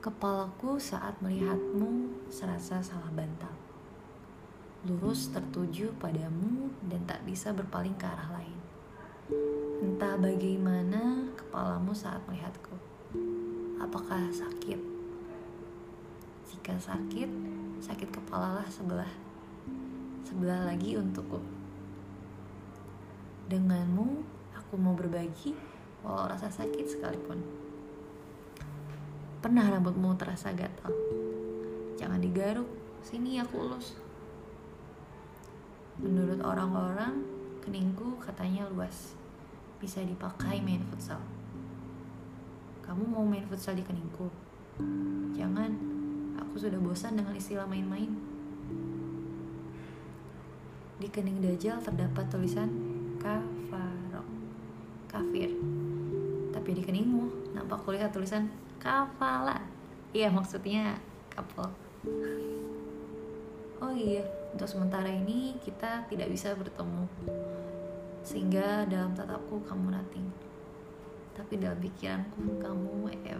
Kepalaku saat melihatmu serasa salah bantal. Lurus tertuju padamu dan tak bisa berpaling ke arah lain. Entah bagaimana kepalamu saat melihatku. Apakah sakit? Jika sakit, sakit kepalalah sebelah. Sebelah lagi untukku. Denganmu, aku mau berbagi walau rasa sakit sekalipun. Pernah rambutmu terasa gatal? Jangan digaruk, sini aku ulus. Menurut orang-orang, keningku katanya luas. Bisa dipakai main futsal. Kamu mau main futsal di keningku? Jangan, aku sudah bosan dengan istilah main-main. Di kening dajal terdapat tulisan kafaro, kafir. Tapi di keningmu nampak kulihat tulisan kafala iya maksudnya couple oh iya untuk sementara ini kita tidak bisa bertemu. Sehingga dalam tatapku kamu nothing. Tapi dalam pikiranku kamu everything